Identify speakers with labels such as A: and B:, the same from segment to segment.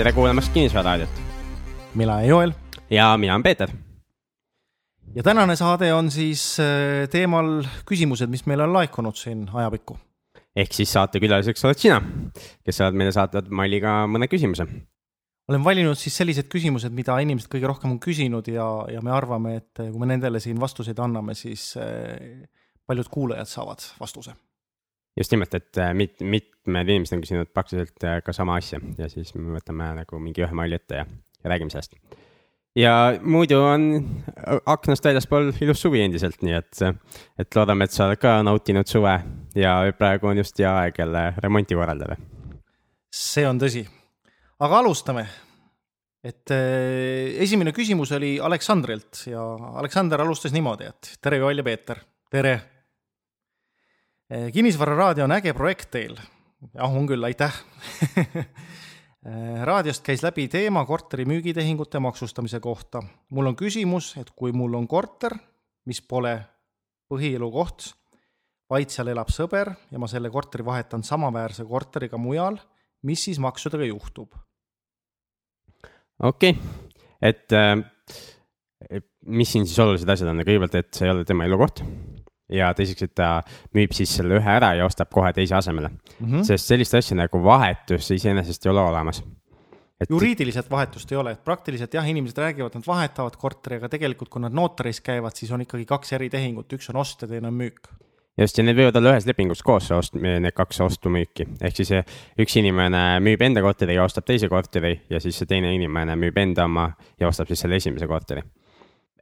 A: tere kuulamast Kinnisvara raadiot.
B: mina olen Joel.
A: ja mina olen Peeter.
B: ja tänane saade on siis äh, teemal küsimused, mis meile on laekunud siin ajapikku.
A: ehk siis saatekülaliseks oled sina, kes sa oled meile saatnud mailiga mõne küsimuse.
B: olen valinud siis sellised küsimused, mida inimesed kõige rohkem on küsinud ja, ja me arvame, et kui me nendele siin vastuseid anname, siis äh, paljud kuulajad saavad vastuse
A: just nimelt, et äh, mit-, mitmed inimesed on küsinud praktiliselt äh, ka sama asja ja siis me võtame nagu mingi ühe maili ette ja, ja räägime sellest. ja muidu on aknast väljaspool ilus suvi endiselt, nii et, et loodame, et sa oled ka nautinud suve ja praegu on just hea aeg jälle remonti korraldada.
B: see on tõsi, aga alustame. et äh, esimene küsimus oli Aleksandrilt ja Aleksander alustas niimoodi, et tere, Joel ja Peeter, tere kinnisvararaadio on äge projekt teil. jah, on küll, aitäh eh, raadiost käis läbi teema korteri müügitehingute maksustamise kohta. mul on küsimus, et kui mul on korter, mis pole põhielukoht, vaid seal elab sõber ja ma selle korteri vahetan samaväärse korteriga mujal, mis siis maksudega juhtub?
A: okei okay., et äh, mis siin siis olulised asjad on, kõigepealt, et see ei ole tema elukoht ja teiseks, et ta müüb siis selle ühe ära ja ostab kohe teise asemele mm. -hmm. sest sellist asja nagu vahetus iseenesest ei ole olemas.
B: Et... juriidiliselt vahetust ei ole, et praktiliselt jah, inimesed räägivad, nad vahetavad korteri, aga tegelikult, kui nad notaris käivad, siis on ikkagi kaks eri tehingut, üks on ost ja teine on müük
A: just, ja need võivad olla ühes lepingus koos, ost, need kaks ostu-müüki, ehk siis üks inimene müüb enda korteri ja ostab teise korteri ja siis see teine inimene müüb enda oma ja ostab siis selle esimese korteri.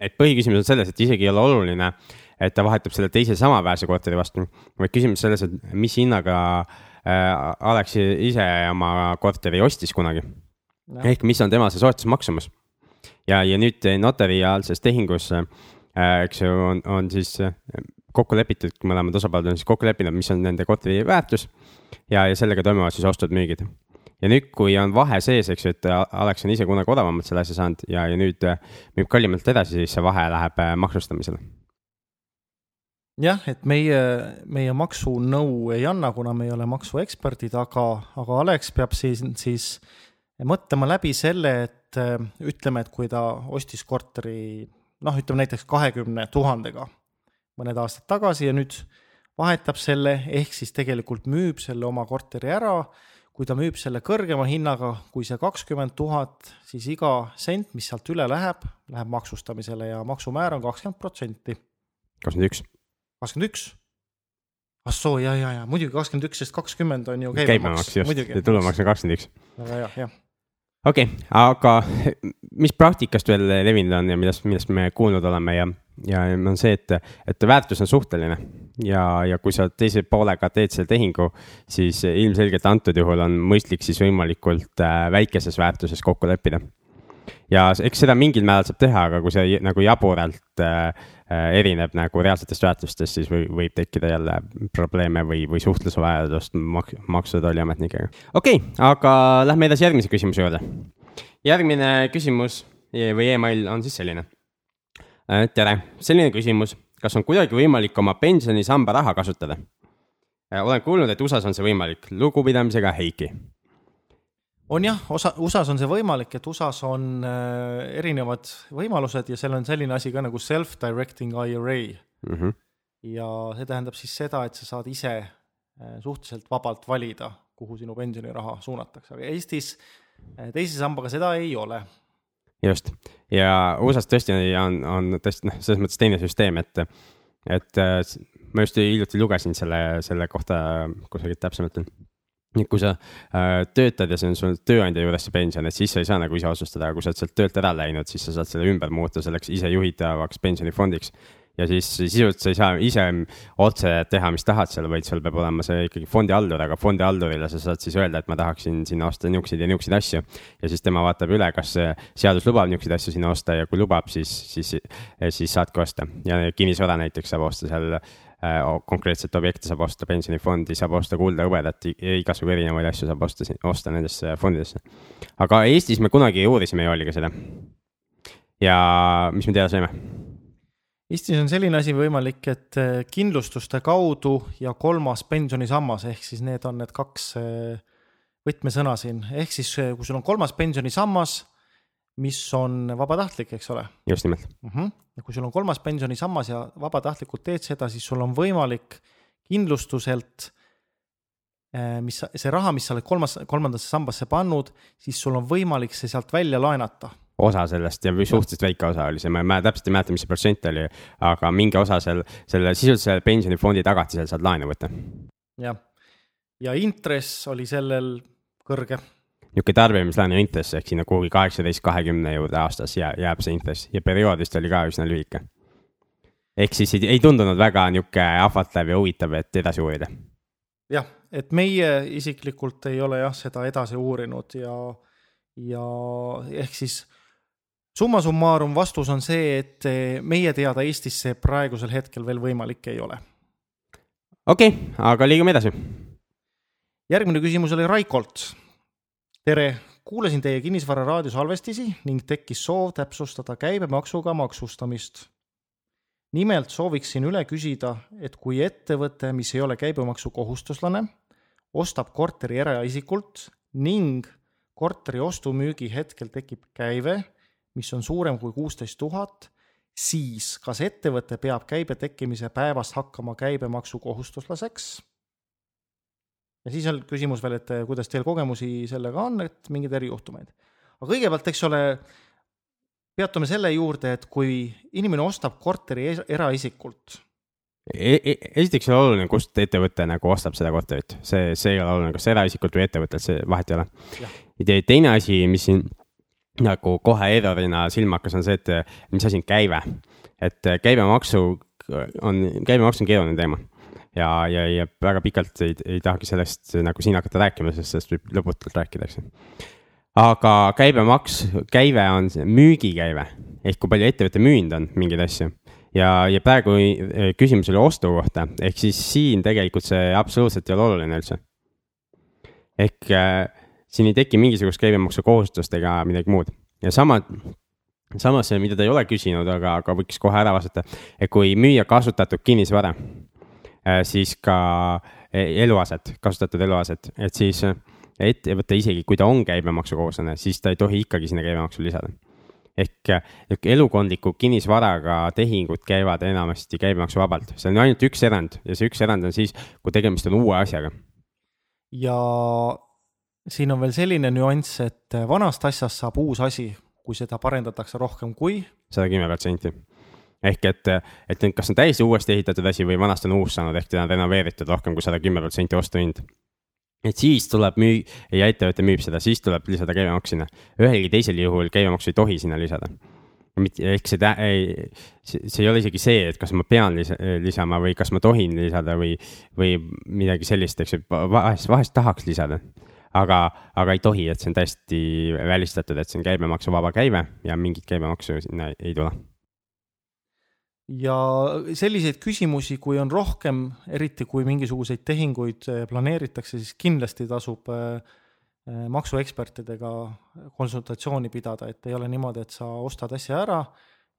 A: et põhiküsimus on selles, et isegi ei ole oluline et ta vahetab selle teise samaväärse korteri vastu, vaid küsimus selles, et mis hinnaga äh, Alex ise oma korteri ostis kunagi. Ehk mis on tema see soetusmaksumus. ja, ja nüüd notariaalses tehingus äh,, eks ju, on, on siis äh, kokku lepitud, mõlemad osapooled on siis kokku leppinud, mis on nende korteri väärtus. ja, ja sellega toimuvad siis ostud-müügid ja nüüd, kui on vahe sees, eks ju, et Alex on ise kunagi odavamalt selle asja saanud ja, ja nüüd äh, müüb kallimalt edasi, siis see vahe läheb äh, maksustamisele
B: jah, et meie, meie maksunõu ei anna, kuna me ei ole maksueksperdid, aga, aga Alex peab siis, siis mõtlema läbi selle, et ütleme, et kui ta ostis korteri noh, ütleme näiteks kahekümne tuhandega mõned aastad tagasi ja nüüd vahetab selle, ehk siis tegelikult müüb selle oma korteri ära. kui ta müüb selle kõrgema hinnaga kui see kakskümmend tuhat, siis iga sent, mis sealt üle läheb, läheb maksustamisele ja maksumäär on kakskümmend protsenti.
A: kakskümmend üks
B: kakskümmend üks. ah soo, ja, ja, ja muidugi kakskümmend üks, sest kakskümmend on ju
A: käibemaks. käibemaks just, tulumaks on kakskümmend üks.
B: väga hea, jah
A: okei okay,, aga mis praktikast veel levinud on ja millest, millest me kuulnud oleme ja, ja on see, et, et väärtus on suhteline. ja, ja kui sa teise poolega teed selle tehingu, siis ilmselgelt antud juhul on mõistlik siis võimalikult äh, väikeses väärtuses kokku leppida ja eks seda mingil määral saab teha, aga kui see nagu jaburalt äh, äh, erineb nagu reaalsetest väärtustest, siis või, võib tekkida jälle probleeme või, või suhtlusvajadust mak-, maksu- ja tolliametnikega. okei okay,, aga lähme edasi järgmise küsimuse juurde. järgmine küsimus e-, või email on siis selline. Äh, tere, selline küsimus, kas on kuidagi võimalik oma pensionisamba raha kasutada? Äh, olen kuulnud, et USA-s on see võimalik, lugupidamisega Heiki
B: on jah, osa, USA-s on see võimalik, et USA-s on äh, erinevad võimalused ja seal on selline asi ka nagu self-directing IRA mm. -hmm. ja see tähendab siis seda, et sa saad ise äh, suhteliselt vabalt valida, kuhu sinu pensioniraha suunatakse, aga Eestis äh, teise sambaga seda ei ole.
A: just, ja USA-s tõesti on, on tõesti noh, selles mõttes teine süsteem, et, et ma just hiljuti lugesin selle, selle kohta kusagilt täpsemalt nii kui sa äh, töötad ja see on sul tööandja juures see pension, et siis sa ei saa nagu ise otsustada, aga kui sa oled sealt töölt ära läinud, siis sa saad selle ümber muuta selleks isejuhitavaks pensionifondiks. ja siis sisuliselt sa ei saa ise otse teha, mis tahad seal, vaid sul peab olema see ikkagi fondihaldur, aga fondihaldurile sa saad siis öelda, et ma tahaksin sinna osta niisuguseid ja niisuguseid asju. ja siis tema vaatab üle, kas seadus lubab niisuguseid asju sinna osta ja kui lubab, siis, siis, siis saadki osta ja kinnisvara näiteks saab osta seal konkreetset objekti saab osta, pensionifondi saab osta, kulda, hõbedat, igasugu erinevaid asju saab osta, osta nendesse fondidesse. aga Eestis me kunagi uurisime Jooliga seda. ja mis me teada saime?
B: Eestis on selline asi võimalik, et äh, kindlustuste kaudu ja kolmas pensionisammas, ehk siis need on need kaks äh, võtmesõna siin, ehk siis kui sul on kolmas pensionisammas, mis on vabatahtlik, eks ole.
A: just nimelt
B: mm. -hmm. ja kui sul on kolmas pensionisammas ja vabatahtlikult teed seda, siis sul on võimalik kindlustuselt eh, mis, see raha, mis sa oled kolmas, kolmandasse sambasse pannud, siis sul on võimalik see sealt välja laenata
A: osa sellest ja suhteliselt väike osa oli see, ma ei mäleta, täpselt ei mäleta, mis see protsent oli, aga mingi osa seal, selle sisuliselt selle pensionifondi tagatisel saad laenu võtta.
B: jah, ja intress oli sellel kõrge.
A: Niisugune tarbimislaenu intress ehk sinna kuhugi kaheksateist, kahekümne juurde aastas jääb, jääb see intress ja periood vist oli ka üsna lühike. ehk siis ei, ei tundunud väga niisugune ahvatlev ja huvitav, et edasi uurida.
B: jah, et meie isiklikult ei ole jah, seda edasi uurinud ja, ja ehk siis summa summarum vastus on see, et meie teada Eestis see praegusel hetkel veel võimalik ei ole.
A: okei okay,, aga liigume edasi.
B: järgmine küsimus oli Raikolt. Tere, kuulasin teie kinnisvara raadiosalvestisi ning tekkis soov täpsustada käibemaksuga maksustamist. nimelt sooviksin üle küsida, et kui ettevõte, mis ei ole käibemaksukohustuslane, ostab korteri eraisikult ning korteri ostu-müügi hetkel tekib käive mis on suurem kui kuusteist tuhat, siis kas ettevõte peab käibe tekkimise päevast hakkama käibemaksukohustuslaseks? Ja siis on küsimus veel, et kuidas teil kogemusi sellega on, et mingeid erijuhtumeid. aga kõigepealt, eks ole, peatume selle juurde, et kui inimene ostab korteri eraisikult
A: e. E esiteks ei ole oluline, kust ettevõte nagu ostab seda korterit, see, see ei ole oluline, kas eraisikult või ettevõttelt, see vahet ei ole. ja teine asi, mis siin nagu kohe errorina silma hakkas, on see, et mis asi on käive. et käibemaksu on, käibemaks on keeruline teema. Ja, ja, ja väga pikalt ei, ei tahagi sellest nagu siin hakata rääkima, sest sellest võib lõputult rääkida, eks ju. aga käibemaks, käive on müügikäive. Ehk kui palju ettevõte müünud on mingeid asju. Ja, ja praegu e, küsimus oli ostu kohta, ehk siis siin tegelikult see absoluutselt ei ole oluline üldse. ehk äh, siin ei teki mingisugust käibemaksukohustust ega midagi muud. Ja sama, samas, mida ta ei ole küsinud, aga, aga võiks kohe ära vastata, et kui müüa kasutatud kinnisvara, siis ka e, eluaset, kasutatud eluaset, et siis ettevõte isegi, kui ta on käibemaksukohuslane, siis ta ei tohi ikkagi sinna käibemaksu lisada. ehk elukondliku kinnisvaraga tehingud käivad enamasti käibemaksuvabalt, see on ainult üks erand ja see üks erand on siis, kui tegemist on uue asjaga.
B: ja siin on veel selline nüanss, et vanast asjast saab uus asi, kui seda parendatakse rohkem kui.
A: sada kümme protsenti. Ehk et, et nüüd, kas on täiesti uuesti ehitatud asi või vanast on uus saanud, ehk teda on renoveeritud rohkem kui sada kümme protsenti ostuhind. et siis tuleb müü- ja ettevõte müüb seda, siis tuleb lisada käibemaks sinna. ühelgi teisel juhul käibemaksu ei tohi sinna lisada ehk see, ei, see ei ole isegi see, et kas ma pean lisa, lisama või kas ma tohin lisada või, või midagi sellist, eks ju, vahest, vahest tahaks lisada aga, aga ei tohi, et see on täiesti välistatud, et see on käibemaksuvaba käive ja mingit käibemaksu sinna ei tule.
B: Ja selliseid küsimusi, kui on rohkem, eriti kui mingisuguseid tehinguid eh, planeeritakse, siis kindlasti tasub eh, eh, maksuekspertidega konsultatsiooni pidada, et ei ole niimoodi, et sa ostad asja ära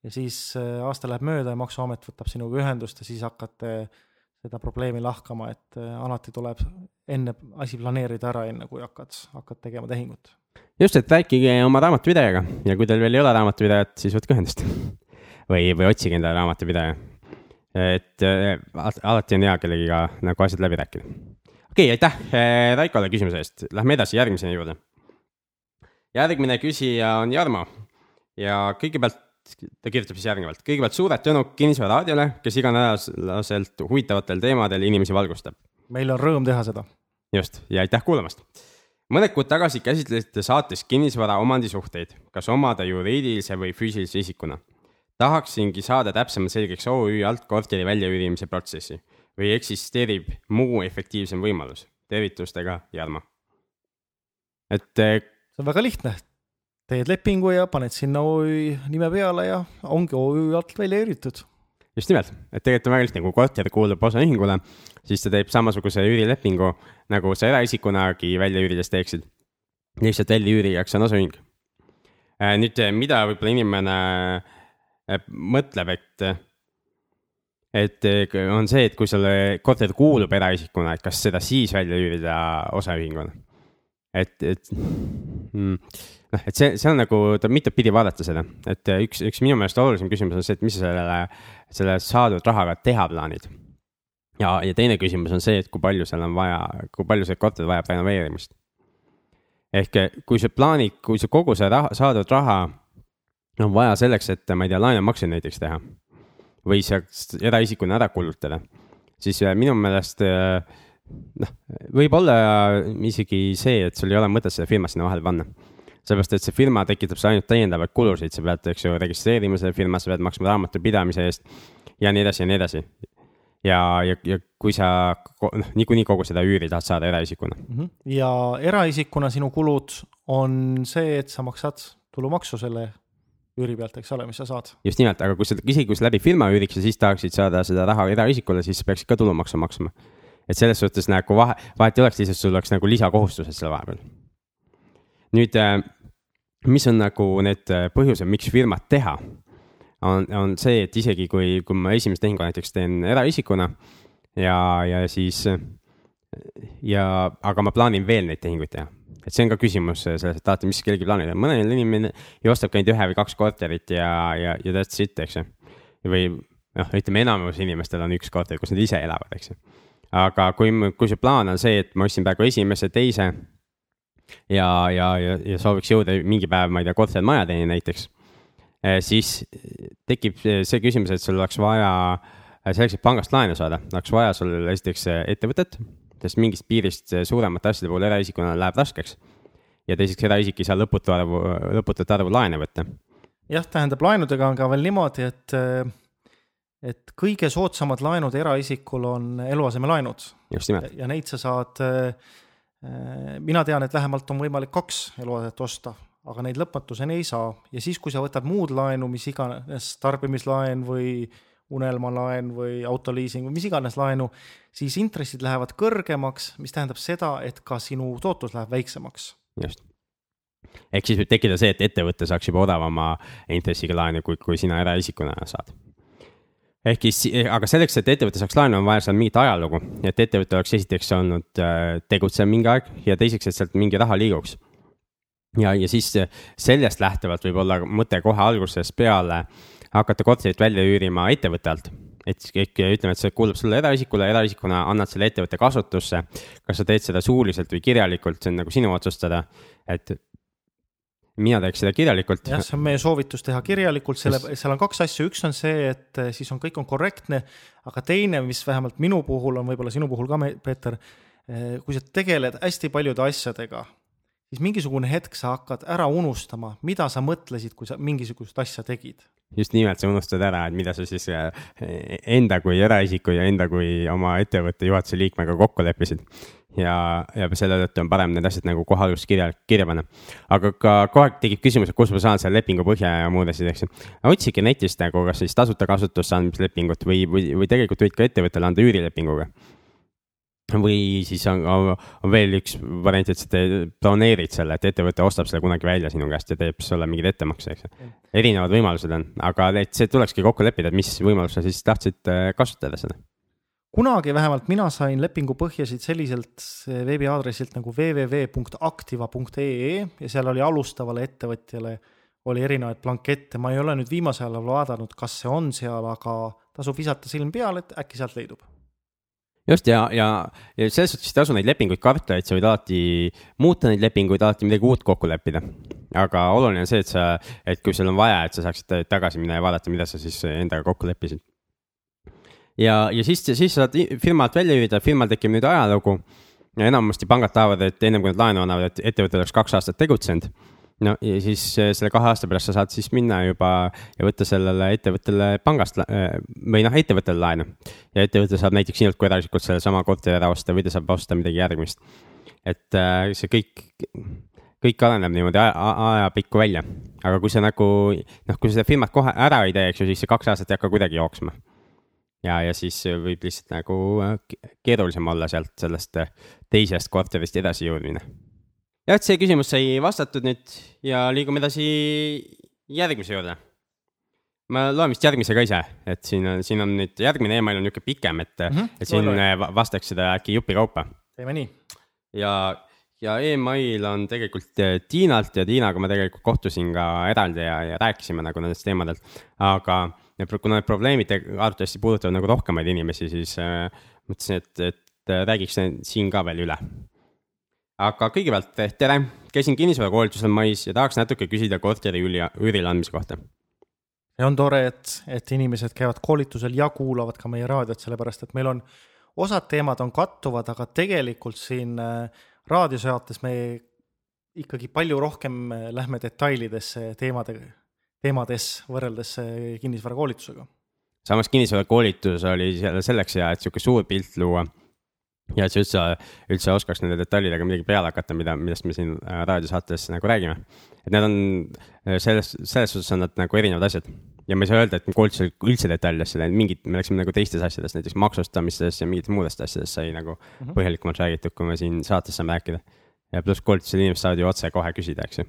B: ja siis aasta läheb mööda ja Maksuamet võtab sinuga ühendust ja siis hakkate seda probleemi lahkama, et äh, alati tuleb enne asi planeerida ära, enne kui hakkad, hakkad tegema tehingut.
A: just, et rääkige oma raamatupidajaga ja kui teil veel ei ole raamatupidajat, siis võtke ühendust või, või otsige endale raamatupidaja. et äh, alati on hea kellegiga nagu asjad läbi rääkida. okei okay,, aitäh äh, Raikole küsimuse eest, lähme edasi järgmise juurde. järgmine küsija on Jarmo ja kõigepealt ta kirjutab siis järgnevalt, kõigepealt suured tänud Kinnisvara raadiole, kes iganädalaselt huvitavatel teemadel inimesi valgustab.
B: meil on rõõm teha seda.
A: just, ja aitäh kuulamast. mõned kuud tagasi käsitlesite saates kinnisvara omandisuhteid, kas omada juriidilise või füüsilise isikuna. Tahaksingi saada täpsemalt selgeks OÜ alt korteri väljaüürimise protsessi või eksisteerib muu efektiivsem võimalus. tervitustega, Jarmo. et. Eh,
B: see on väga lihtne, teed lepingu ja paned sinna OÜ nime peale ja ongi OÜ alt välja üüritud.
A: just nimelt, et tegelikult on väga lihtne, kui korter kuulub osaühingule, siis ta teeb samasuguse üürilepingu, nagu sa eraisikunagi välja üürides teeksid. lihtsalt väljaüürijaks on osaühing. Äh, nüüd, mida võib-olla inimene äh, mõtleb, et et on see, et kui sulle korter kuulub eraisikuna, et kas seda siis välja üürida osaühinguna et, et mm, noh, et see, see on nagu, tuleb mitut pidi vaadata seda, et üks, üks minu meelest olulisem küsimus on see, et mis sa sellele, selle saadud rahaga teha plaanid. ja, ja teine küsimus on see, et kui palju seal on vaja, kui palju see korter vajab renoveerimist. ehk kui sa plaanid, kui sa kogu see raha, saadud raha on vaja selleks, et ma ei tea, laenumakseid näiteks teha või sa eraisikuna ära kulutada, siis äh, minu meelest äh, noh, võib-olla isegi see, et sul ei ole mõtet seda firmat sinna vahele panna sellepärast, et see firma tekitab sulle ainult täiendavaid kulusid, sa pead, eks ju, registreerima selle firma, sa pead maksma raamatupidamise eest ja nii edasi ja nii edasi. ja, ja, ja kui sa noh, niikuinii kogu seda üüri tahad saada eraisikuna.
B: -hmm. ja eraisikuna sinu kulud on see, et sa maksad tulumaksu selle üüri pealt, eks ole, mis sa saad.
A: just nimelt, aga kui sa, isegi kui sa läbi firma üüriks ja siis tahaksid saada seda raha eraisikule, siis sa peaksid ka tulumaksu maksma. et selles suhtes nagu vahe, vahet ei oleks, lihtsalt sul oleks nagu lisakohustused selle vahepeal. nüüd äh, mis on nagu need äh, põhjused, miks firmat teha, on, on see, et isegi kui, kui ma esimest tehingu näiteks teen eraisikuna ja, ja siis ja, aga ma plaanin veel neid tehinguid teha. Et see on ka küsimus selles, et alati, mis kellelgi plaanib, mõnel inimene ju ostabki ainult ühe või kaks korterit ja, ja, ja that's it, eks ju. või noh, ütleme enamus inimestel on üks korter, kus nad ise elavad, eks ju. aga kui, kui see plaan on see, et ma ostsin praegu esimese, teise ja, ja, ja, ja sooviks jõuda mingi päev, ma ei tea, kortermajadeni näiteks, eh, siis tekib see küsimus, et sul oleks vaja selleks, et pangast laenu saada, oleks vaja sul esiteks eh, ettevõtet, sest mingist piirist suuremate asjade puhul eraisikuna läheb raskeks. ja teiseks, eraisik ei saa lõputu arvu, lõputut arvu laene võtta.
B: jah, tähendab, laenudega on ka veel niimoodi, et, et kõige soodsamad laenud eraisikul on eluasemelaenud.
A: just nimelt.
B: ja neid sa saad Äh, mina tean, et vähemalt on võimalik kaks eluaset osta, aga neid lõpmatuseni ei saa ja siis, kui sa võtad muud laenu, mis iganes tarbimislaen või unelmalaen või autoliising või mis iganes laenu, siis intressid lähevad kõrgemaks, mis tähendab seda, et ka sinu tootlus läheb väiksemaks.
A: just. ehk siis võib tekkida see, et ettevõte saaks juba odavama intressiga laenu, kui, kui sina eraisikuna saad ehk siis, aga selleks, et ettevõte saaks laenu, on vaja seal mingit ajalugu, et ettevõte oleks esiteks olnud äh, tegutsev mingi aeg ja teiseks, et sealt mingi raha liiguks. ja, ja siis sellest lähtuvalt võib olla mõte kohe algusest peale hakata korterit välja üürima ettevõtte alt et kõik ütleme, et see kuulub sulle eraisikule, eraisikuna annad selle ettevõtte kasutusse. kas sa teed seda suuliselt või kirjalikult, see on nagu sinu otsustada. et mina teeks seda kirjalikult.
B: jah, see on meie soovitus teha kirjalikult, selle, seal on kaks asja, üks on see, et eh, siis on, kõik on korrektne, aga teine, mis vähemalt minu puhul on, võib-olla sinu puhul ka, Peeter, eh, kui sa tegeled hästi paljude asjadega, siis mingisugune hetk sa hakkad ära unustama, mida sa mõtlesid, kui sa mingisugust asja tegid.
A: Just nimelt, sa unustad ära, et mida sa siis eh, enda kui eraisiku ja enda kui oma ettevõtte juhatuse liikmega kokku leppisid ja, ja selle tõttu on parem need asjad nagu kohe alguses kirja, kirja panna. aga ka kogu aeg tekib küsimus, et kust ma saan selle lepingu põhja ja muud asjad, eks ju. otsige netist nagu kas siis tasuta kasutusse andmislepingut või, või, või tegelikult võid ka ettevõttele anda üürilepinguga või siis on, on veel üks variant, et sa planeerid selle, et ettevõte ostab selle kunagi välja sinu käest ja teeb sulle mingeid ettemakse, eks. Ju. erinevad võimalused on, aga et see tulekski kokku leppida, et mis võimalus sa siis tahtsid äh, kasutada seda.
B: Kunagi vähemalt mina sain lepingu põhjasid selliselt veebiaadressilt nagu www.activa.ee ja seal oli alustavale ettevõtjale oli erinevaid blankette, ma ei ole nüüd viimasel ajal vaadanud, kas see on seal, aga tasub visata silm peale, et äkki sealt leidub
A: just ja, ja, ja selles suhtes ei tasu neid lepinguid karta, et sa võid alati muuta neid lepinguid, alati midagi uut kokku leppida. aga oluline on see, et sa, et kui sul on vaja, et sa saaksid tagasi minna ja vaadata, mida sa siis endaga kokku leppisid ja, ja siis, siis saad firmalt välja üürida, firmal tekib nüüd ajalugu. ja enamasti pangad tahavad, et ennem kui nad laenu annavad, et ettevõte oleks kaks aastat tegutsenud. No ja siis eh, selle kahe aasta pärast sa saad siis minna juba ja võtta sellele ettevõttele pangast eh, või noh, ettevõttele laenu. ja ettevõte saab näiteks sinult kui eraisikult sellesama korteri ära osta või ta saab osta midagi järgmist. et eh, see kõik kõik areneb niimoodi ajapikku välja, aga kui sa nagu noh, kui seda firmat kohe ära ei tee, eks ju, siis see kaks aastat ei hakka kuidagi jooksma ja, ja siis võib lihtsalt nagu äh, keerulisem olla sealt sellest äh, teisest korterist edasi jõudmine. Jah, see küsimus sai vastatud nüüd ja liigume edasi järgmise juurde. ma loen vist järgmise ka ise, et siin on, siin on nüüd järgmine email on niisugune pikem, et mm, -hmm. et siin Loe. vastaks seda äkki jupikaupa.
B: teeme nii.
A: ja ja email on tegelikult eh, Tiinalt ja Tiinaga ma tegelikult kohtusin ka eraldi ja, ja rääkisime nagu nendest teemadelt. aga kuna need probleemid arvatavasti puudutavad nagu rohkemaid inimesi, siis äh, mõtlesin, et, et räägiks siin ka veel üle. Aga kõigepealt tere, käisin kinnisvarakoolitusel mais ja tahaks natuke küsida korteri üürile andmise kohta.
B: Ja on tore, et, et inimesed käivad koolitusel ja kuulavad ka meie raadiot, sellepärast et meil on, osad teemad on kattuvad, aga tegelikult siin äh, raadiosaates me ikkagi palju rohkem äh, lähme detailidesse teemade, teemades võrreldes kinnisvarakoolitusega.
A: samas kinnisvarakoolitus oli selleks hea, et sihuke suur pilt luua ja et sa üldse, üldse oskaks nende detailidega midagi peale hakata, mida, millest me siin raadiosaates nagu räägime. et need on selles, selles suhtes on nad nagu erinevad asjad ja ma ei saa öelda, et me koolitusel üldse detailidesse läinud, mingid, me läksime nagu teistes asjades, näiteks maksustamistes ja mingitest muudest asjadest sai nagu mm -hmm. põhjalikumalt räägitud, kui me siin saates saame rääkida. ja pluss koolitusel inimesed saavad ju otse kohe küsida, eks ju.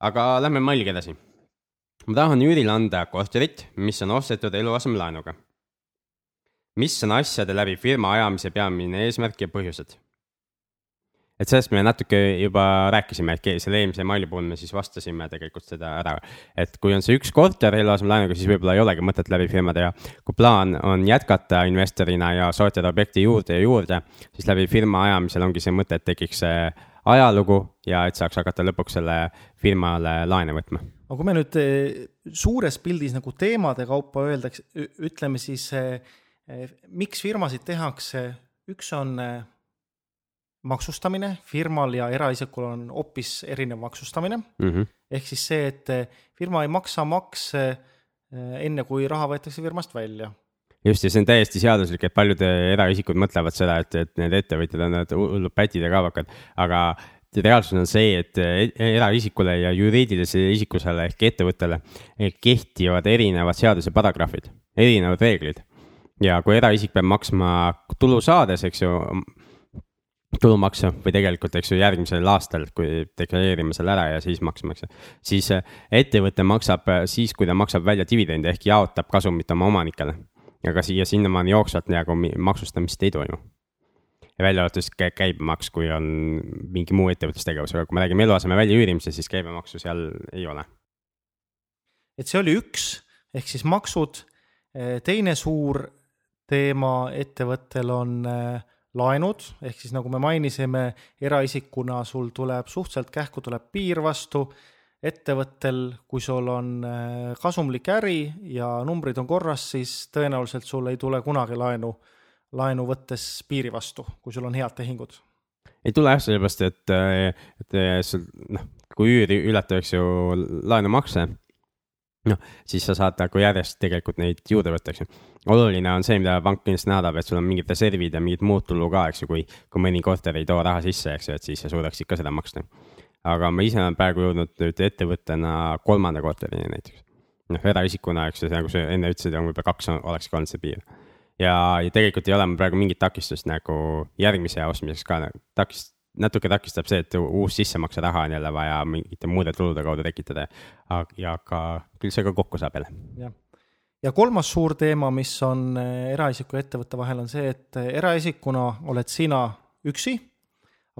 A: aga lähme mailiga edasi. ma tahan üürile anda korterit, mis on ostetud eluasemelaenuga. Mis on asjade läbi firma ajamise peamine eesmärk ja põhjused? et sellest me natuke juba rääkisime, et selle eelmise maili puhul me siis vastasime tegelikult seda ära. et kui on see üks korter eluasemelaenuga, siis võib-olla ei olegi mõtet läbi firma teha. kui plaan on jätkata investorina ja soetada objekti juurde ja juurde, siis läbi firma ajamisel ongi see mõte, et tekiks see ajalugu ja et saaks hakata lõpuks selle firmale laene võtma.
B: aga kui me nüüd eh, suures pildis nagu teemade kaupa öeldakse, ütleme siis, eh, miks firmasid tehakse, üks on maksustamine, firmal ja eraisikul on hoopis erinev maksustamine mm. -hmm. ehk siis see, et eh, firma ei maksa makse eh, enne, kui raha võetakse firmast välja.
A: just, ja see on täiesti seaduslik, et paljud eraisikud mõtlevad seda, et, et need ettevõtjad on need hullud pätid ja kaabakad, aga reaalsus on see, et eraisikule ja juriidilisele isikusele ehk ettevõttele kehtivad erinevad seaduse paragrahvid, erinevad reeglid. Ja kui eraisik peab maksma tulu saades, eks ju tulumaksu või tegelikult, eks ju, järgmisel aastal, kui deklareerime selle ära ja siis maksma, eks ju. siis äh, ettevõte maksab äh, siis, kui ta maksab välja dividende ehk jaotab kasumit oma omanikele. aga siia sinnamaani jooksvalt nagu maksustamist ei toimu. välja arvatud käibemaks, kui on mingi muu ettevõtlustegevus, aga kui me räägime eluaseme väljaüürimisest, siis käibemaksu seal ei ole.
B: et see oli üks, ehk siis maksud. teine suur teema ettevõttel on äh, laenud, ehk siis nagu me mainisime, eraisikuna sul tuleb suhteliselt kähku tuleb piir vastu, ettevõttel, kui sul on äh, kasumlik äri ja numbrid on korras, siis tõenäoliselt sul ei tule kunagi laenu, laenu võttes piiri vastu, kui sul on head tehingud.
A: ei tule jah, sellepärast et, et sul noh, kui üüri ületab, eks ju, laenumakse noh, siis sa saad nagu järjest tegelikult neid juurde võtta, eks ju. oluline on see, mida pank kindlasti näeb, et sul on mingid reservid ja mingid muud tulu ka, eks ju, kui, kui mõni korter ei too raha sisse, eks ju, et siis sa suudaksid ka seda maksta. aga ma ise olen praegu jõudnud nüüd ettevõttena kolmanda korterini näiteks. noh, eraisikuna, eks ju, nagu sa enne ütlesid, on võib-olla kaks olekski olnud see piir. ja, ja tegelikult ei ole mul praegu mingit takistust nagu järgmise ostmiseks ka, takist-, natuke takistab see, et uus sissemakseraha on jälle vaja mingite muude tulude kaudu tekitada. ja ka, küll see ka kokku saab jälle.
B: jah, ja kolmas suur teema, mis on eh, eraisiku ja ettevõtte vahel, on see, et eh, eraisikuna oled sina üksi,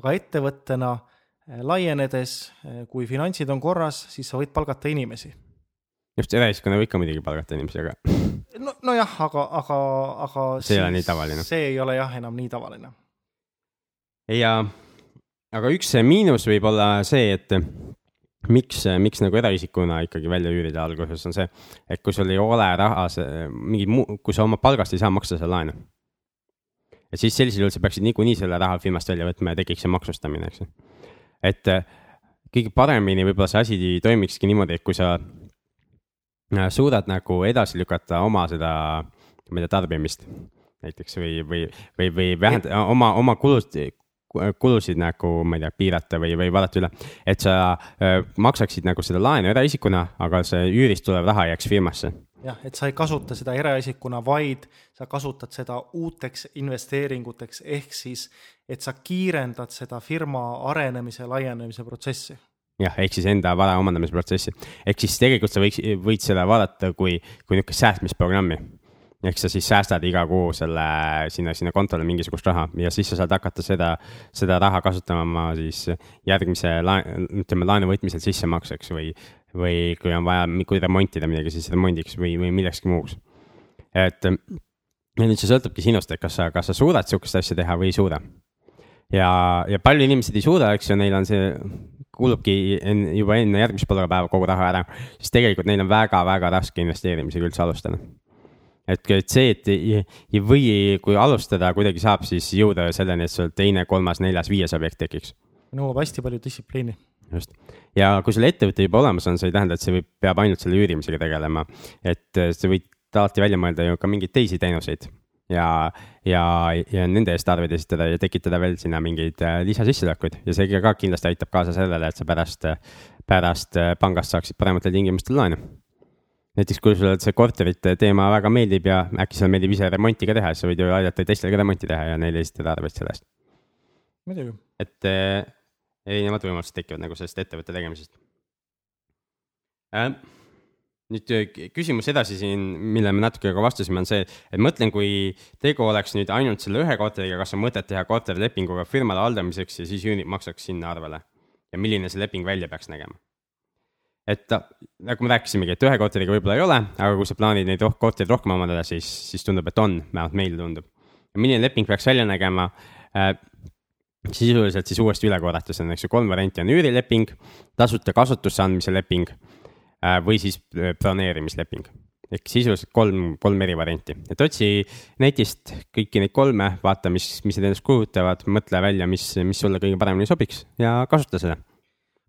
B: aga ettevõttena eh, laienedes, kui finantsid on korras, siis sa võid palgata inimesi.
A: just, eraisikuna võib ikka muidugi palgata inimesi, aga.
B: no, nojah, aga, aga, aga.
A: see ei ole nii tavaline.
B: see ei ole jah enam nii tavaline.
A: ja aga üks miinus võib olla see, et miks, miks nagu eraisikuna ikkagi välja üürida alguses on see, et kui sul ei ole raha, mingi muu, kui sa oma palgast ei saa maksta seda laenu. et siis sellisel juhul sa peaksid niikuinii selle raha firmast välja võtma ja tekiks see maksustamine, eks ju. et kõige paremini võib-olla see asi toimikski niimoodi, et kui sa suudad nagu edasi lükata oma seda, ma ei tea, tarbimist näiteks või, või, või, või vähendada oma, oma kulust, kulusid nagu, ma ei tea, piirata või, või vaadata üle. et sa äh, maksaksid nagu seda laenu eraisikuna, aga see üürist tulev raha jääks firmasse.
B: jah, et sa ei kasuta seda eraisikuna, vaid sa kasutad seda uuteks investeeringuteks, ehk siis, et sa kiirendad seda firma arenemise, laienemise protsessi
A: jah, ehk siis enda vara omandamise protsessi. ehk siis tegelikult sa võiks, võid seda vaadata kui, kui niisugust säästmisprogrammi ehk sa siis säästad iga kuu selle sinna, sinna kontole mingisugust raha ja siis sa saad hakata seda, seda raha kasutama oma siis järgmise laen, ütleme laenu võtmisel sissemakseks või, või kui on vaja, kui remontida midagi, siis remondiks või, või millekski muuks. et ja nüüd see sõltubki sinust, et kas sa, kas sa suudad sihukest asja teha või ei suuda. ja, ja palju inimesed ei suuda, eks ju, neil on see, kulubki en, juba enne järgmist palgapäeva kogu raha ära, siis tegelikult neil on väga-väga raske investeerimisega üldse alustada. Et, et see, et või, kui alustada kuidagi saab, siis jõuda selleni, et sul teine, kolmas, neljas, viies objekt tekiks.
B: nõuab hästi palju distsipliini
A: just, ja kui sul ettevõte juba olemas on, see ei tähenda, et see võib, peab ainult selle üürimisega tegelema. et sa võid alati välja mõelda ju ka mingeid teisi teenuseid ja, ja, ja nende eest arveid esitada ja tekitada veel sinna mingeid äh, lisasissetulekuid ja see ka kindlasti aitab kaasa sellele, et sa pärast, pärast äh, pangast saaksid parematel tingimustel laenu. Näiteks kui sulle see korterite teema väga meeldib ja äkki sulle meeldib ise remonti ka teha, siis sa võid ju aidata teistel ka remonti teha ja neile esitada arveid selle eest.
B: muidugi.
A: et äh, erinevad võimalused tekivad nagu sellest ettevõtte tegemisest äh, nüüd küsimus edasi siin, mille me natuke ka vastasime, on see, et mõtlen, kui tegu oleks nüüd ainult selle ühe korteriga, kas on mõtet teha korterilepinguga firmale haldamiseks ja siis üürnik maksaks sinna arvele? ja milline see leping välja peaks nägema? Et nagu me rääkisimegi, et ühe korteriga võib-olla ei ole, aga kui sa plaanid neid roh kortereid rohkem omandada, siis, siis tundub, et on, vähemalt meile tundub. milline leping peaks välja nägema äh,? sisuliselt siis uuesti üle korrata, see on, eks ju, kolm varianti on üürileping, tasuta kasutusse andmise leping Äh, või siis äh, broneerimisleping. ehk sisuliselt kolm, kolm eri varianti, et otsi netist kõiki neid kolme, vaata, mis, mis need endast kujutavad, mõtle välja, mis, mis sulle kõige paremini sobiks ja kasuta seda.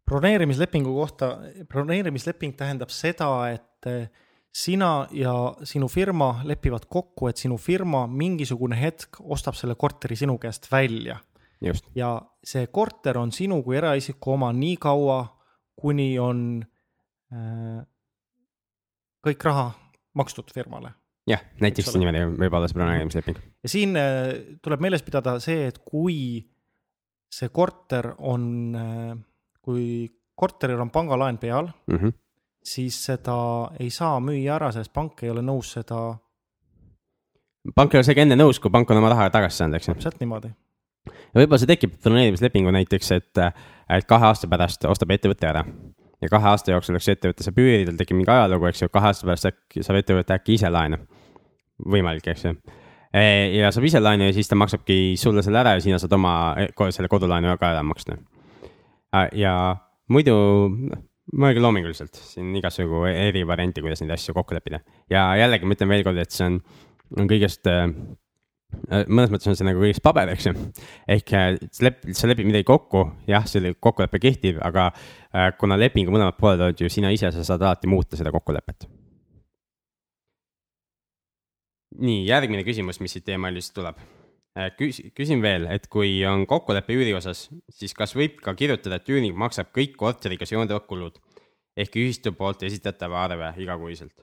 B: Broneerimislepingu kohta, broneerimisleping tähendab seda, et äh, sina ja sinu firma lepivad kokku, et sinu firma mingisugune hetk ostab selle korteri sinu käest välja. ja see korter on sinu kui eraisiku oma nii kaua, kuni on Äh, kõik raha makstud firmale.
A: jah, näiteks niimoodi võib olla see broneerimisleping.
B: ja siin äh, tuleb meeles pidada see, et kui see korter on, äh, kui korteril on pangalaen peal mm, -hmm. siis seda ei saa müüa ära, sest pank ei ole nõus seda.
A: pank ei ole isegi enne nõus, kui pank on oma raha tagasi saanud, eks ju.
B: täpselt niimoodi.
A: ja võib-olla see tekib broneerimislepingu näiteks, et, et kahe aasta pärast ostab ettevõte ära ja kahe aasta jooksul, eks ettevõte saab üürida, tal tekib mingi ajalugu, eks ju, kahe aasta pärast äkki saab ettevõte äkki ise laenu. võimalik, eks ju. E, ja saab ise laenu ja siis ta maksabki sulle selle ära ja sina saad oma selle kodulaenu ka ära maksta. Ja muidu mõelge loominguliselt, siin igasugu eri variante, kuidas neid asju kokku leppida ja jällegi ma ütlen veelkord, et see on, on kõigest Äh, mõnes mõttes on see nagu kõigest paber, eks ju. ehk äh, sa lep-, sa lepid midagi kokku, jah, selle kokkulepe kehtib, aga äh, kuna lepingu mõlemad pooled oled ju sina ise, sa saad alati muuta seda kokkulepet. nii, järgmine küsimus, mis siit teemalist tuleb. Küs-, küsin veel, et kui on kokkulepe üüri osas, siis kas võib ka kirjutada, et üürnik maksab kõik korteriga seonduvad kulud? Ehk ühistu poolt esitatava arve igakuiselt?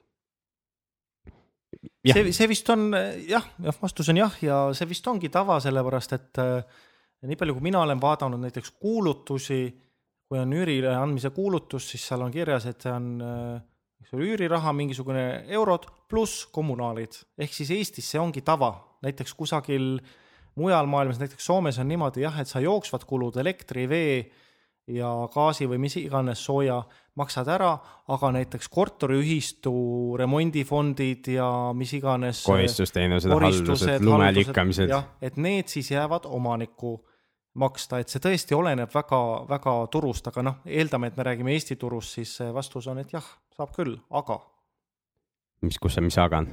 B: see, see vist on jah, jah, vastus on jah, ja see vist ongi tava, sellepärast et äh, nii palju, kui mina olen vaadanud näiteks kuulutusi, kui on üürile andmise kuulutus, siis seal on kirjas, et see on äh, eks ole, üüriraha mingisugune eurod pluss kommunaalid, ehk siis Eestis see ongi tava, näiteks kusagil mujal maailmas, näiteks Soomes on niimoodi jah, et sa jooksvad kulud, elektri, vee ja gaasi või mis iganes sooja maksad ära, aga näiteks korteriühistu remondifondid ja mis iganes.
A: koristusteenused, haldused, lume lükkamised.
B: jah, et need siis jäävad omaniku maksta, et see tõesti oleneb väga, väga turust, aga noh, eeldame, et me räägime Eesti turust, siis vastus on, et jah, saab küll, aga.
A: mis, kus see, mis aga on?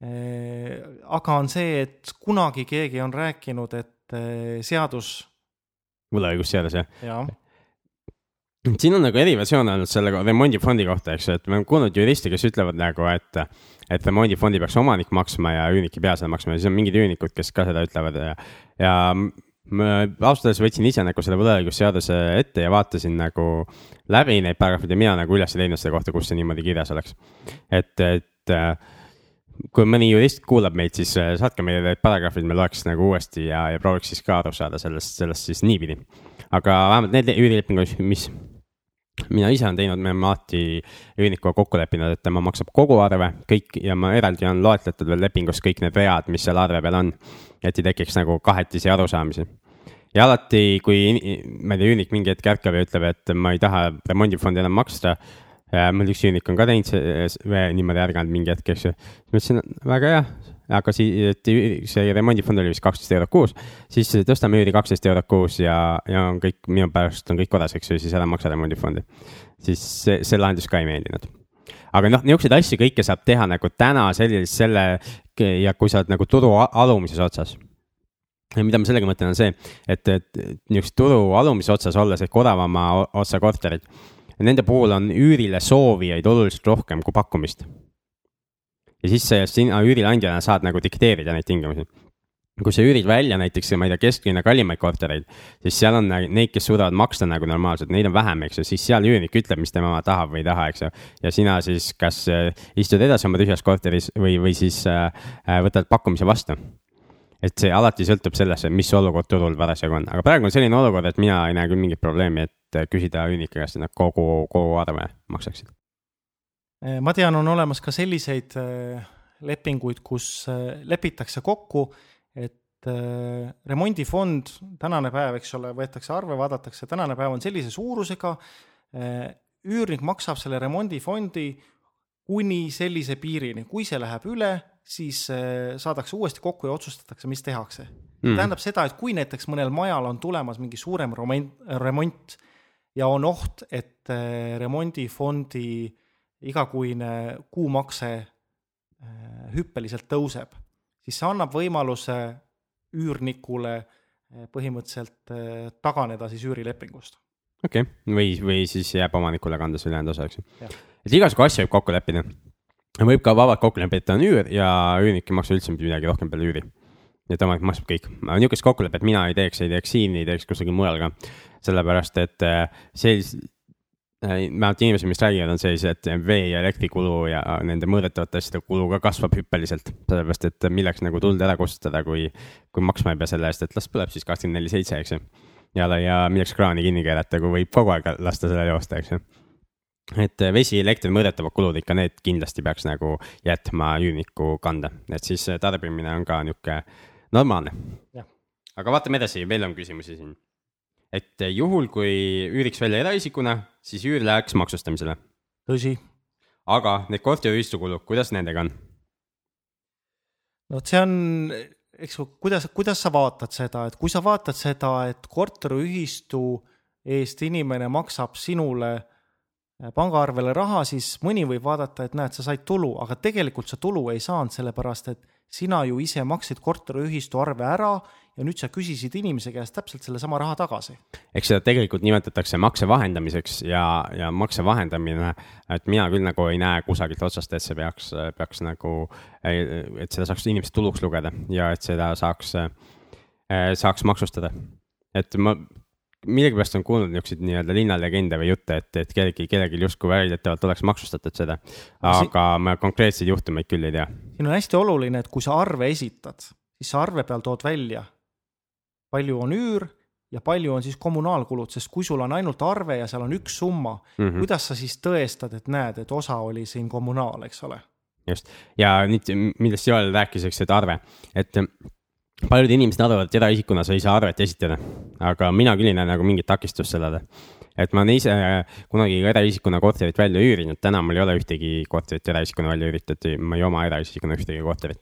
B: Aga on see, et kunagi keegi on rääkinud, et seadus
A: võlaõigusseadus jah ja.? siin on nagu eriversioon olnud selle remondifondi kohta, eks ju, et me oleme kuulnud juriste, kes ütlevad nagu, et, et remondifondi peaks omanik maksma ja üürnik ei pea seda maksma ja siis on mingid üürnikud, kes ka seda ütlevad ja, ja ma ausalt öeldes võtsin ise nagu selle võlaõigusseaduse ette ja vaatasin nagu läbi neid paragrahvid ja mina nagu üles ei leidnud selle kohta, kus see niimoodi kirjas oleks. et, et kui mõni jurist kuulab meid, siis saatke meile need paragrahvid, me loeks nagu uuesti ja, ja prooviks siis ka aru saada sellest, sellest siis niipidi. aga vähemalt need üürilepingud, mis mina ise olen teinud, me oleme alati üürnikuga kokku leppinud, et tema maksab kogu arve, kõik ja ma eraldi on loetletud veel lepingus kõik need vead, mis seal arve peal on. et ei tekiks nagu kahetisi arusaamisi. ja alati, kui ma ei tea, üürnik mingi hetk ärkab ja ütleb, et ma ei taha remondifondi enam maksta mul üks üürnik on ka teinud see, niimoodi ärganud mingi hetk, eks ju. ütlesin, väga hea, aga siis, see remondifond oli vist kaksteist eurot kuus, siis tõstame üüri kaksteist eurot kuus ja, ja on kõik, minu pärast on kõik korras, eks ju, siis ära maksa remondifondi. siis see, see lahendus ka ei meeldinud. aga noh, niisuguseid asju kõike saab teha nagu täna sellise, selle ja kui sa oled nagu turu alumises otsas ja mida ma sellega mõtlen, on see, et, et niisugust turu alumises otsas olles ehk odavama otsa korterid, nende puhul on üürile soovijaid oluliselt rohkem kui pakkumist ja siis sina üürileandjana saad nagu dikteerida neid tingimusi. kui sa üürid välja näiteks, ma ei tea, kesklinna kallimaid kortereid, siis seal on neid, kes suudavad maksta nagu normaalselt, neid on vähem, eks ju, siis seal üürnik ütleb, mis tema tahab või ei taha, eks ju. ja sina siis kas äh, istud edasi oma tühjas korteris või, või siis äh, äh, võtad pakkumise vastu et see alati sõltub sellest, mis olukord turul parasjagu on, aga praegu on selline olukord, et mina ei näe küll mingit probleemi, et küsida üürnike käest, et nad kogu, kogu arve maksaksid.
B: Eh, ma tean, on olemas ka selliseid eh, lepinguid, kus lepitakse kokku, et remondifond, tänane päev, eks ole, võetakse arve, vaadatakse, tänane päev on sellise suurusega, üürnik maksab selle remondifondi kuni sellise piirini, kui see läheb üle, siis saadakse uuesti kokku ja otsustatakse, mis tehakse mm.. tähendab seda, et kui näiteks mõnel majal on tulemas mingi suurem remont, remont ja on oht, et remondifondi igakuine kuumakse äh, hüppeliselt tõuseb, siis see annab võimaluse üürnikule äh, põhimõtteliselt äh, taganeda siis üürilepingust.
A: okei okay., või, või siis jääb omanikule kanda see ülejäänud osa, eks ju. Et igasugu asju võib kokku leppida. võib ka vabalt kokku leppida, on üür ja üürnik ei maksa üldse mitte midagi rohkem peale üüri. et omanik maksab kõik, niisugust kokkulepet mina ei teeks, ei teeks siin, ei teeks kusagil mujal ka. sellepärast, et see vähemalt inimesed, mis räägivad, on sellised, et vee ja elektrikulu ja nende mõõdetavate asjade kulu ka kasvab hüppeliselt. sellepärast, et milleks nagu tuld ära kustutada, kui, kui maksma ei pea selle eest, et las põleb siis kakskümmend neli seitse, eks ju. ja, ja milleks kraani kinni keerata, kui võib kogu aeg lasta sellel joosta, eks ju. Et vesi, elekter, mõõdetavad kulud ikka, need kindlasti peaks nagu jätma üürniku kanda, et siis tarbimine on ka nihuke normaalne. aga vaatame edasi, veel on küsimusi siin et juhul, kui üüriks välja eraisikuna, siis üür läheks maksustamisele.
B: tõsi.
A: aga need korteriühistu kulud, kuidas nendega on?
B: no vot, see on, eks ju, kuidas, kuidas sa vaatad seda, et kui sa vaatad seda, et korteriühistu eest inimene maksab sinule pangaarvele raha, siis mõni võib vaadata, et näed, sa said tulu, aga tegelikult sa tulu ei saanud, sellepärast et sina ju ise maksid korteriühistu arve ära ja nüüd sa küsisid inimese käest täpselt sellesama raha tagasi.
A: eks seda tegelikult nimetatakse makse vahendamiseks ja, ja makse vahendamine, et mina küll nagu ei näe kusagilt otsast, et see peaks, peaks nagu, et seda saaks inimesed tuluks lugeda ja et seda saaks, saaks maksustada. et ma millegipärast olen kuulnud niisuguseid nii-öelda linnalegende või jutte, et, et kellelgi, kellelgi justkui väidetavalt oleks maksustatud seda. aga si ma konkreetseid juhtumeid küll ei tea.
B: siin on hästi oluline, et kui sa arve esitad, siis sa arve peal tood välja, palju on üür ja palju on siis kommunaalkulud, sest kui sul on ainult arve ja seal on üks summa mm, -hmm. kuidas sa siis tõestad, et näed, et osa oli siin kommunaal, eks ole?
A: just, ja nüüd, millest Joel rääkis, eks, et arve, et paljud inimesed arvavad, et eraisikuna sa ei saa arvet esitada, aga mina küll ei näe nagu mingit takistust sellele. et ma olen ise kunagi eraisikuna korterit välja üürinud, täna mul ei ole ühtegi korterit eraisikuna välja üüritud, ma ei oma eraisikuna ühtegi korterit.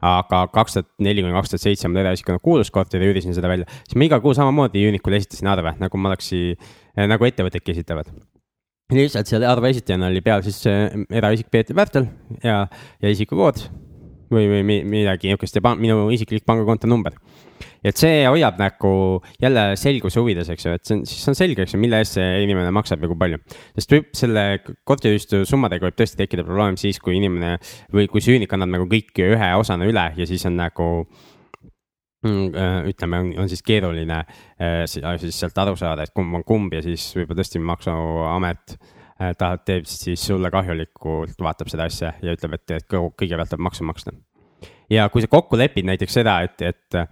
A: aga kaks tuhat neli kuni kaks tuhat seitse mul eraisikuna kuulus korter ja üürisin seda välja, siis ma iga kuu samamoodi üürnikule esitasin arve, nagu ma oleks, nagu ettevõtedki esitavad. Lihtsalt selle arve esitajana oli peal siis eraisik Peeter Pärtel ja, ja isikukood või, või midagi niisugust ja minu isiklik pangakonto number. et see hoiab nagu jälle selguse huvides, eks ju, et see on, siis on selge, eks ju, mille eest see inimene maksab ja kui palju. sest võib selle korteriühistu summadega võib tõesti tekkida probleem siis, kui inimene või kui see üürnik annab nagu kõik ühe osana üle ja siis on nagu mm, äh, ütleme, on siis keeruline äh, siis sealt aru saada, et kumb on kumb ja siis võib-olla tõesti maksuamet äh, ta teeb siis sulle kahjulikult, vaatab seda asja ja ütleb, et, et kõigepealt tuleb maksu maksta ja kui sa kokku lepid näiteks seda, et, et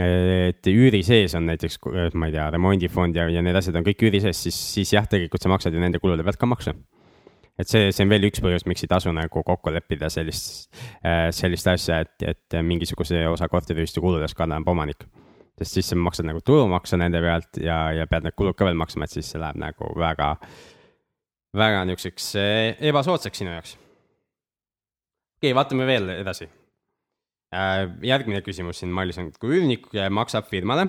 A: et üüri sees on näiteks, ma ei tea, remondifond ja, ja need asjad on kõik üüri sees, siis, siis jah, tegelikult sa maksad ju nende kulude pealt ka makse. et see, see on veel üks põhjus, miks ei tasu nagu kokku leppida sellist, sellist asja, et, et mingisuguse osa korteriühistu kuludest kannab omanik. sest siis sa maksad nagu tulumaksu nende pealt ja, ja pead need kulud ka veel maksma, et siis see läheb nagu väga, väga niisuguseks ebasoodsaks sinu jaoks. okei okay,, vaatame veel edasi Äh, järgmine küsimus siin Mailis on, kui üürnik maksab firmale,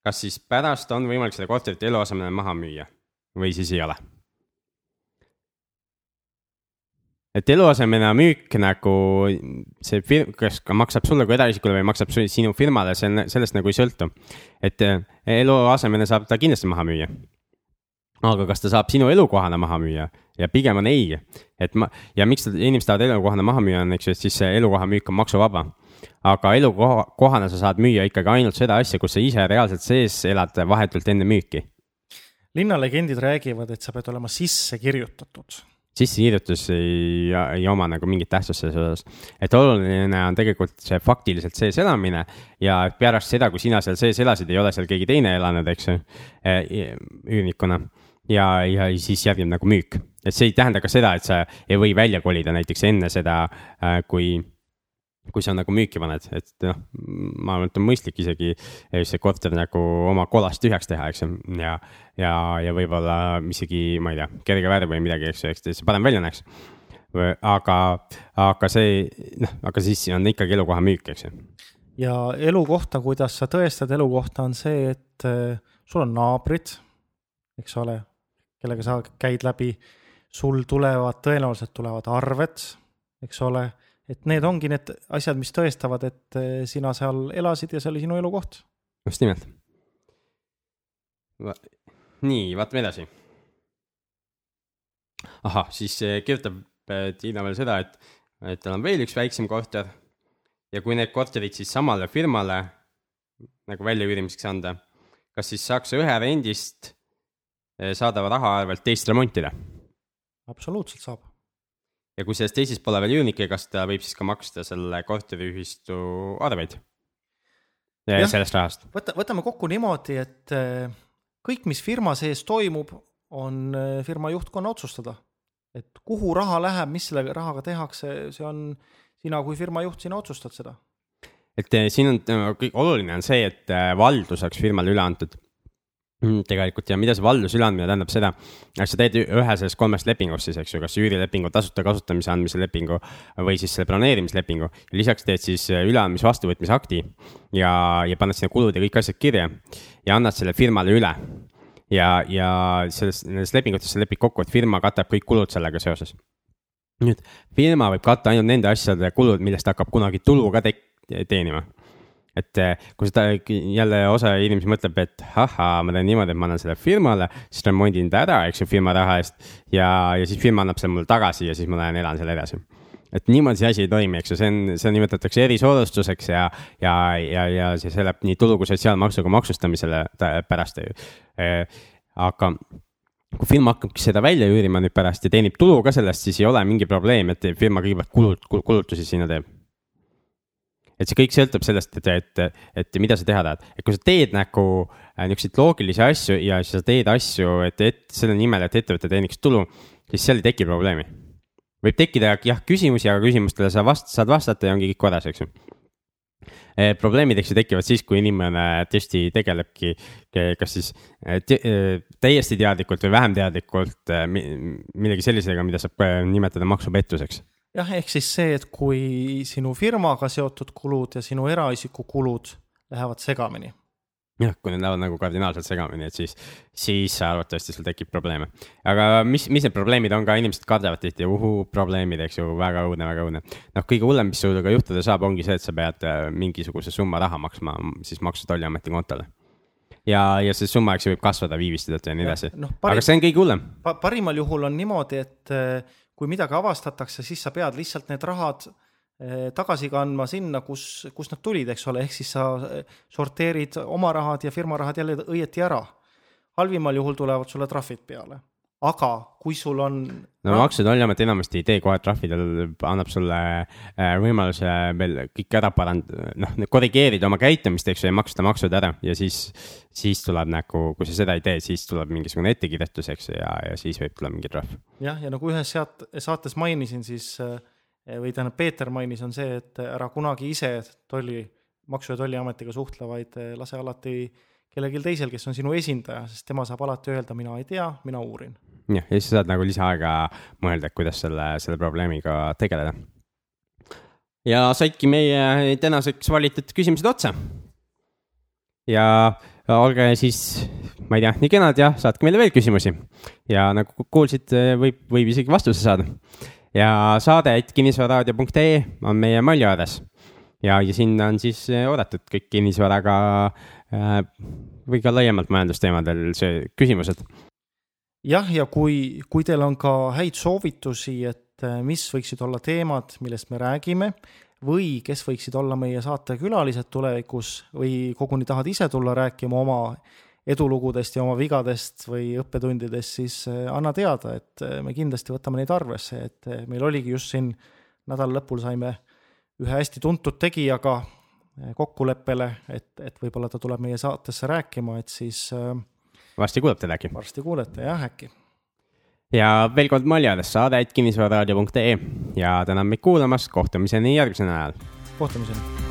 A: kas siis pärast on võimalik seda korterit eluasemele maha müüa või siis ei ole? et eluasemena müük nagu see firm, kas ka maksab sulle kui eraisikule või maksab sinu firmale, see on, sellest nagu ei sõltu. et äh, eluasemena saab ta kindlasti maha müüa. Aga kas ta saab sinu elukohana maha müüa ja pigem on ei, et ma ja miks inimesed tahavad elukohana maha müüa, on eks ju, et siis see elukoha müük on maksuvaba. aga elukoha, kohana sa saad müüa ikkagi ainult seda asja, kus sa ise reaalselt sees elad vahetult enne müüki.
B: linnalegendid räägivad, et sa pead olema sisse kirjutatud
A: sissekirjutus ei, ei oma nagu mingit tähtsust selles osas. et oluline on tegelikult see faktiliselt sees elamine ja pärast seda, kui sina seal sees elasid, ei ole seal keegi teine elanud, eks ju, eh, üürnikuna. Ja, ja siis järgneb nagu müük et see ei tähenda ka seda, et sa ei või välja kolida näiteks enne seda, äh, kui kui sa nagu müüki paned, et noh, ma arvan, et on mõistlik isegi see korter nagu oma kolast tühjaks teha, eks ju, ja, ja, ja võib-olla isegi, ma ei tea, kerge värv või midagi, eks ju, eks see parem välja näeks. aga, aga see, noh, aga siis on ikkagi elukoha müük, eks ju.
B: ja elukohta, kuidas sa tõestad elukohta, on see, et äh, sul on naabrid, eks ole, kellega sa käid läbi sul tulevad, tõenäoliselt tulevad arved, eks ole, et need ongi need asjad, mis tõestavad, et eh, sina seal elasid ja see oli sinu elukoht.
A: just nimelt. nii, vaatame edasi. ahah, siis eh, kirjutab eh, Tiina veel seda, et, et tal on veel üks väiksem korter ja kui need korterid siis samale firmale nagu väljaüürimiseks anda, kas siis saaks ühe rendist saadava raha arvelt teist remontida
B: absoluutselt saab.
A: ja kui selles teises pole veel üürnikke, kas ta võib siis ka maksta selle korteriühistu arveid? sellest rahast.
B: võta, võtame kokku niimoodi, et äh, kõik, mis firma sees toimub, on firma juhtkonna otsustada. et kuhu raha läheb, mis selle rahaga tehakse, see on sina kui firma juht, sina otsustad seda.
A: et siin on, oluline on see, et valdus oleks firmale üle antud tegelikult ja mida see valduse üleandmine tähendab seda, et sa teed ühe sellest kolmest lepingust siis, eks ju, kas üürilepingu, tasuta kasutamise andmise lepingu või siis selle broneerimislepingu. lisaks teed siis üleandmise vastuvõtmise akti ja, ja paned sinna kulud ja kõik asjad kirja ja annad selle firmale üle. ja, ja selles, nendes lepingutes sa lepid kokku, et firma katab kõik kulud sellega seoses. nüüd firma võib katta ainult nende asjade kulud, millest hakkab kunagi tulu ka teenima et eh, kui seda jälle osa inimesi mõtleb, et ahhaa, ma teen niimoodi, et ma annan selle firmale, siis remondin ta ära, eks ju, firma raha eest. ja, ja siis firma annab selle mulle tagasi ja siis ma lähen elan selle edasi. et niimoodi see asi ei toimi, eks ju, see on, seda nimetatakse erisoodustuseks ja, ja, ja, ja see, läheb nii tulu kui sotsiaalmaksuga maksustamisele pärast. Eh, aga kui firma hakkabki seda välja üürima nüüd pärast ja teenib tulu ka sellest, siis ei ole mingi probleem, et firma kõigepealt kulut-, kulutusi sinna teeb et see kõik sõltub sellest, et, et, et mida sa teha tahad, et kui sa teed nagu äh, niisuguseid loogilisi asju ja sa teed asju, et, et selle nimel, et ettevõte teeniks tulu, siis seal ei teki probleemi. võib tekkida jah küsimusi, aga küsimustele sa vast-, saad vastata ja ongi kõik korras, eks ju e,. probleemid, eks ju, tekivad siis, kui inimene tõesti tegelebki kas siis äh, te, täiesti teadlikult või vähem teadlikult millegi sellisega, mida saab nimetada maksupettuseks
B: jah, ehk siis see, et kui sinu firmaga seotud kulud ja sinu eraisiku kulud lähevad segamini.
A: jah, kui need lähevad nagu kardinaalselt segamini, et siis, siis arvatavasti sul tekib probleeme. aga mis, mis need probleemid on ka, inimesed kardavad tihti, uhuu, probleemid, eks ju, väga õudne, väga õudne. noh, kõige hullem, mis sinuga juhtuda saab, ongi see, et sa pead äh, mingisuguse summa raha maksma siis Maksu- ja Tolliameti kontole ja, ja see summa, eks ju, võib kasvada viiviste tõttu ja nii edasi no,. aga see on kõige hullem
B: pa. parimal juhul on niimoodi, et äh, kui midagi avastatakse, siis sa pead lihtsalt need rahad eh, tagasi kandma sinna, kus, kust nad tulid, eks ole, ehk siis sa eh, sorteerid oma rahad ja firma rahad jälle õieti ära. halvimal juhul tulevad sulle trahvid peale. Aga kui sul on.
A: no Maksu- ja Tolliamet enamasti ei tee kohe trahvi, ta annab sulle äh, võimaluse veel kõik ära parand-, noh, korrigeerida oma käitumist, eks ju, ja maksta maksud ära ja siis, siis tuleb nagu, kui sa seda ei tee, siis tuleb mingisugune ettekirjutus, eks ju, ja, ja siis võib tulla mingi trahv.
B: jah, ja nagu ühes seat-, saates mainisin, siis äh, või tähendab, Peeter mainis, on see, et ära kunagi ise tolli, Maksu- ja Tolliametiga suhtle, vaid lase alati kellelgi teisel, kes on sinu esindaja, sest tema saab alati öelda, mina ei tea, mina uurin
A: jah, ja siis sa saad nagu lisaaega mõelda, et kuidas selle, selle probleemiga tegeleda. ja saidki meie tänaseks valitud küsimused otsa. ja olge siis, ma ei tea, nii kenad ja saatke meile veel küsimusi. ja nagu kuulsite, võib, võib isegi vastuse saada. ja saade kinnisvararaadio.ee on meie Malju-aadress ja, ja sinna on siis oodatud kõik kinnisvaraga äh, või ka laiemalt majandusteemadel see küsimused
B: jah, ja kui, kui teil on ka häid soovitusi, et äh, mis võiksid olla teemad, millest me räägime või kes võiksid olla meie saatekülalised tulevikus või koguni tahad ise tulla rääkima oma edulugudest ja oma vigadest või õppetundidest, siis äh, anna teada, et äh, me kindlasti võtame neid arvesse, et meil oligi just siin nädala lõpul saime ühe hästi tuntud tegijaga kokkuleppele, et, et võib-olla ta tuleb meie saatesse rääkima, et siis äh,
A: varsti kuulete äkki.
B: varsti kuulete jah, äkki.
A: ja veel kord Maljas saade, et kinnisvararaadio.ee ja tänan meid kuulamast, kohtumiseni järgmisel nädalal.
B: kohtumiseni